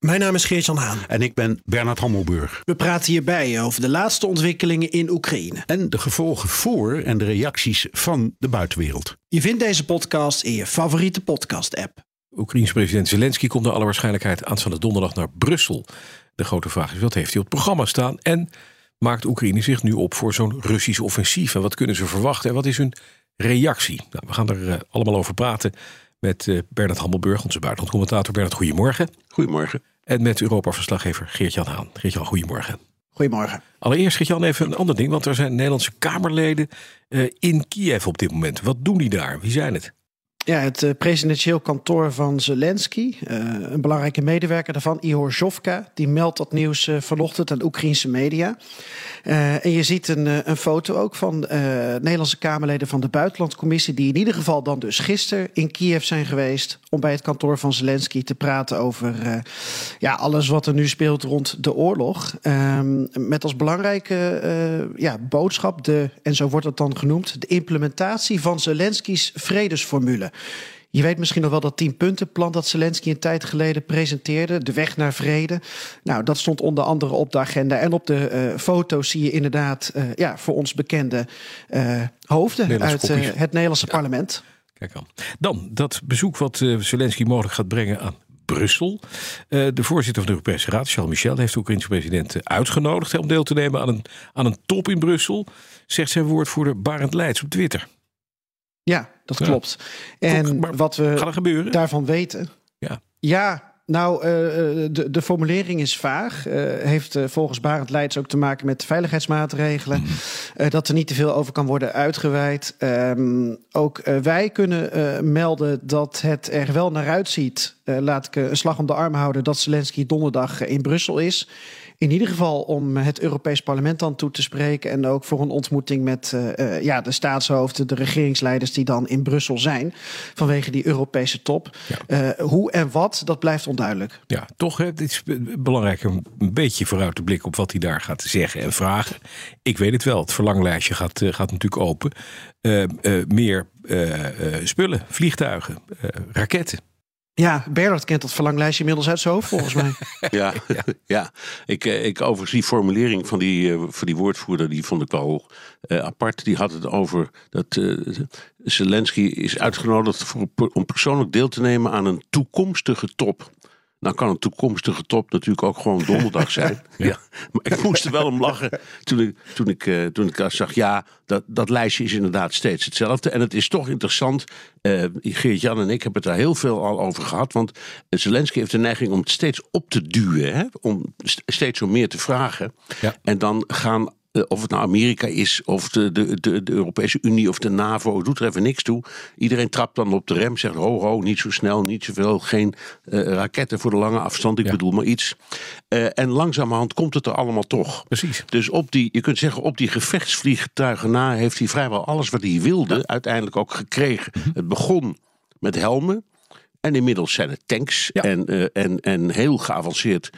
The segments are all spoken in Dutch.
Mijn naam is Geert-Jan Haan. En ik ben Bernard Hammelburg. We praten hierbij over de laatste ontwikkelingen in Oekraïne. En de gevolgen voor en de reacties van de buitenwereld. Je vindt deze podcast in je favoriete podcast-app. Oekraïense president Zelensky komt naar alle waarschijnlijkheid aanstaande donderdag naar Brussel. De grote vraag is, wat heeft hij op het programma staan? En maakt Oekraïne zich nu op voor zo'n Russisch offensief? En wat kunnen ze verwachten? En wat is hun reactie? Nou, we gaan er uh, allemaal over praten met uh, Bernard Hammelburg, onze buitenlandcommentator. Bernard, goedemorgen. Goedemorgen. En met Europa-verslaggever Geert-Jan Haan. Geert-Jan, goedemorgen. Goedemorgen. Allereerst, Geert-Jan, even een ander ding. Want er zijn Nederlandse Kamerleden uh, in Kiev op dit moment. Wat doen die daar? Wie zijn het? Ja, het uh, presidentieel kantoor van Zelensky, uh, een belangrijke medewerker daarvan, Ihor Zhovka, die meldt dat nieuws uh, vanochtend aan Oekraïnse media. en je ziet een, een foto ook van Nederlandse Kamerleden van de Buitenlandcommissie, die in ieder geval dan dus gisteren in Kiev zijn geweest om bij het kantoor van Zelensky te praten over ja, alles wat er nu speelt rond de oorlog. Um, met als belangrijke ja, boodschap, de, en zo wordt het dan genoemd, de implementatie van Zelensky's vredesformule. Je weet misschien nog wel dat tienpuntenplan dat Zelensky een tijd geleden presenteerde. De weg naar vrede. Nou, dat stond onder andere op de agenda. En op de uh, foto's zie je inderdaad uh, ja, voor ons bekende uh, hoofden uit het Nederlandse ja. parlement. Kijk aan. Dan dat bezoek wat Zelensky mogelijk gaat brengen aan Brussel. de voorzitter van de Europese Raad, Charles Michel, heeft de Oekraïnse president uitgenodigd om deel te nemen aan een, aan een top in Brussel. Zegt zijn woordvoerder Barend Leids op Twitter. Ja, dat ja. klopt. En wat we daarvan weten. Ja. Ja, nou, uh, de, de formulering is vaag. Uh, heeft uh, volgens Barend Leids ook te maken met veiligheidsmaatregelen. Mm. dat er niet te veel over kan worden uitgeweid. Um, ook wij kunnen melden dat het er wel naar uitziet. laat ik een slag om de arm houden dat Zelensky donderdag in Brussel is. In ieder geval om het Europees Parlement dan toe te spreken. En ook voor een ontmoeting met uh, uh, ja, de staatshoofden, de regeringsleiders die dan in Brussel zijn. Vanwege die Europese top. Ja. Uh, hoe en wat, dat blijft onduidelijk. Ja, toch. Het is belangrijk om een beetje vooruit te blikken op wat hij daar gaat zeggen en vragen. Ik weet het wel, het verlanglijstje gaat, gaat natuurlijk open. meer spullen, vliegtuigen, raketten. Ja, Bernard kent dat verlanglijstje inmiddels uit zijn hoofd, volgens mij. ja, ja. Ik, ik overigens die formulering van die, uh, van die woordvoerder, die vond ik wel uh, apart. Die had het over dat Zelensky is uitgenodigd om persoonlijk deel te nemen aan een toekomstige top. Nou kan een toekomstige top natuurlijk ook gewoon donderdag zijn. ja. ja. Maar ik moest er wel om lachen toen ik, toen ik, uh, toen ik zag, ja, dat, dat lijstje is inderdaad steeds hetzelfde. En het is toch interessant, uh, Geert-Jan en ik hebben het daar heel veel al over gehad. Want Zelensky heeft de neiging om het steeds op te duwen. Hè? Om steeds om meer te vragen. Ja. En dan gaan of het nou Amerika is, of de, de, de, de, Europese Unie of de NAVO, doet er even niks toe. Iedereen trapt dan op de rem, zegt ho ho, niet zo snel, niet zoveel, geen uh, raketten voor de lange afstand, ik ja. bedoel maar iets. Uh, en langzamerhand komt het er allemaal toch. Precies. Dus op die, je kunt zeggen, op die gevechtsvliegtuigen na heeft hij vrijwel alles wat hij wilde ja. uiteindelijk ook gekregen. Mm -hmm. Het begon met helmen. En inmiddels zijn het tanks ja. en, uh, en, en heel geavanceerd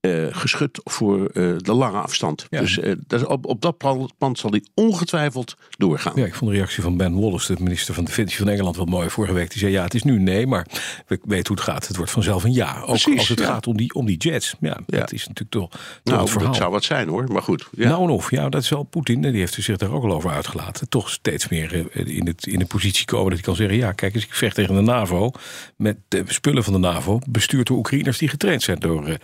uh, geschud voor uh, de lange afstand. Ja. Dus uh, dat, op, op dat pand zal die ongetwijfeld doorgaan. Ja, ik vond de reactie van Ben Wallace, de minister van Defensie van Engeland, wel mooi vorige week. Die zei: Ja, het is nu nee, maar we weten hoe het gaat. Het wordt vanzelf een ja. Ook Precies, als het ja. gaat om die, om die jets. Ja, ja, dat is natuurlijk toch, toch nou, het verhaal. Dat zou wat zijn hoor, maar goed. Ja. Nou, en of. Ja, dat is wel Poetin. Die heeft zich daar ook al over uitgelaten. Toch steeds meer in, het, in de positie komen dat hij kan zeggen: Ja, kijk eens, ik vecht tegen de NAVO. Met de spullen van de NAVO. Bestuurd door Oekraïners die getraind zijn door,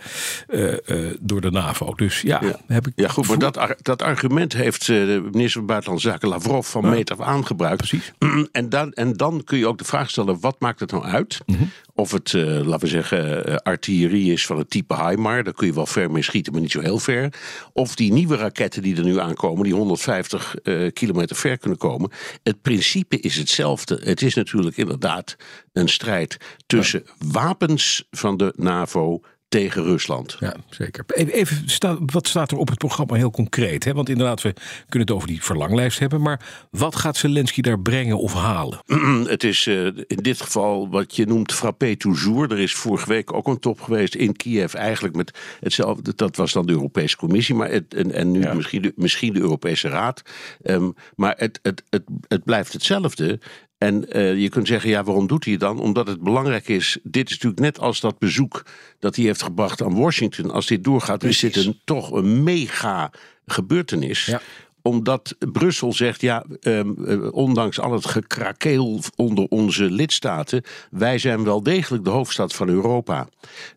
door de NAVO. Dus ja, ja. heb ik. Ja, goed, maar dat, dat argument heeft de minister van Buitenlandse Zaken Lavrov van ja. meet af aangebruikt. Precies. En dan, en dan kun je ook de vraag stellen: wat maakt het nou uit? Mhm. Of het, laten we zeggen, artillerie is van het type HIMAR. Daar kun je wel ver mee schieten, maar niet zo heel ver. Of die nieuwe raketten die er nu aankomen, die 150 uh, kilometer ver kunnen komen. Het principe is hetzelfde. Het is natuurlijk inderdaad een strijd tussen wapens van de NAVO tegen Rusland. Ja, zeker. Even, even sta, wat staat er op het programma heel concreet? Hè? Want inderdaad, we kunnen het over die verlanglijst hebben. Maar wat gaat Zelensky daar brengen of halen? Het is uh, in dit geval wat je noemt frappé toujours. Er is vorige week ook een top geweest in Kiev. Eigenlijk met hetzelfde. Dat was dan de Europese Commissie. Maar het, en, en nu ja. misschien, de, misschien de Europese Raad. Um, maar het, het, het, het blijft hetzelfde. En uh, je kunt zeggen, ja, waarom doet hij het dan? Omdat het belangrijk is. Dit is natuurlijk net als dat bezoek dat hij heeft gebracht aan Washington. Als dit doorgaat, Precies. is dit een, toch een mega gebeurtenis. Ja omdat Brussel zegt, ja, um, ondanks al het gekrakeel onder onze lidstaten, wij zijn wel degelijk de hoofdstad van Europa.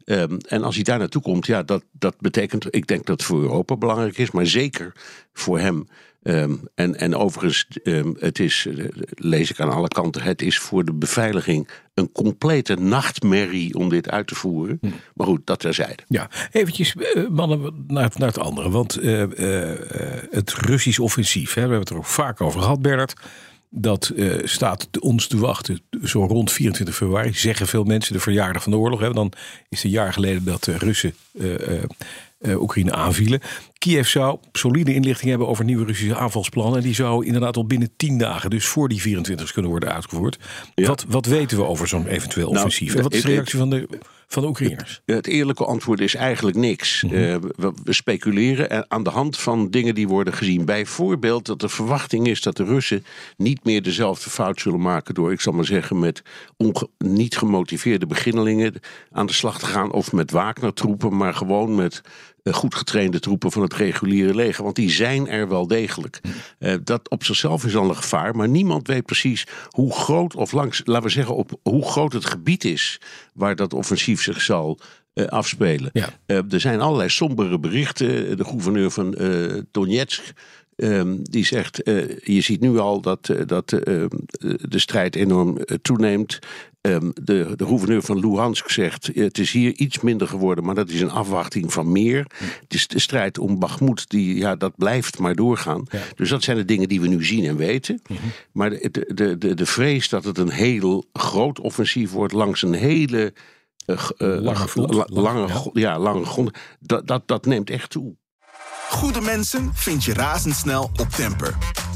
Um, en als hij daar naartoe komt, ja, dat, dat betekent, ik denk dat het voor Europa belangrijk is, maar zeker voor hem. Um, en, en overigens, um, het is, uh, lees ik aan alle kanten, het is voor de beveiliging een complete nachtmerrie om dit uit te voeren. Hm. Maar goed, dat terzijde. Ja, eventjes uh, mannen naar, naar het andere. Want uh, het Russisch offensief, hè, we hebben het er ook vaak over gehad, Bernard. Dat staat ons te wachten zo rond 24 februari. Zeggen veel mensen de verjaardag van de oorlog. Hè. Dan is het een jaar geleden dat de Russen Oekraïne aanvielen. Kiev zou solide inlichting hebben over nieuwe Russische aanvalsplannen. En die zou inderdaad al binnen 10 dagen, dus voor die 24 kunnen worden uitgevoerd. Ja. Wat, wat weten we over zo'n eventueel nou, offensief? en wat is de reactie van de, van de Oekraïners? Het eerlijke antwoord is eigenlijk niks. Mm -hmm. uh, we, we, speculeren aan de hand van dingen die worden gezien. Bijvoorbeeld dat de verwachting is dat de Russen niet meer dezelfde fout zullen maken door, ik zal maar zeggen, met niet gemotiveerde beginnelingen aan de slag te gaan of met Wagner-troepen, maar gewoon met goed getrainde troepen van het reguliere leger. Want die zijn er wel degelijk. Uh, dat op zichzelf is al een gevaar. Maar niemand weet precies hoe groot of langs, laten we zeggen, op hoe groot het gebied is waar dat offensief zich zal uh, afspelen. Ja. er zijn allerlei sombere berichten. De gouverneur van Donetsk. Um, die zegt, uh, je ziet nu al dat, uh, dat uh, de strijd enorm toeneemt. Um, de, de gouverneur van Luhansk zegt, het is hier iets minder geworden, maar dat is een afwachting van meer. Het is de strijd om Bakhmut, die, ja, dat blijft maar doorgaan. Ja. Dus dat zijn de dingen die we nu zien en weten. -huh. Maar de, de, de, de vrees dat het een heel groot offensief wordt langs een hele... lange, la, lange, ja. ja, lange grond, dat, dat, dat neemt echt toe. Goede mensen vind je razendsnel op Temper.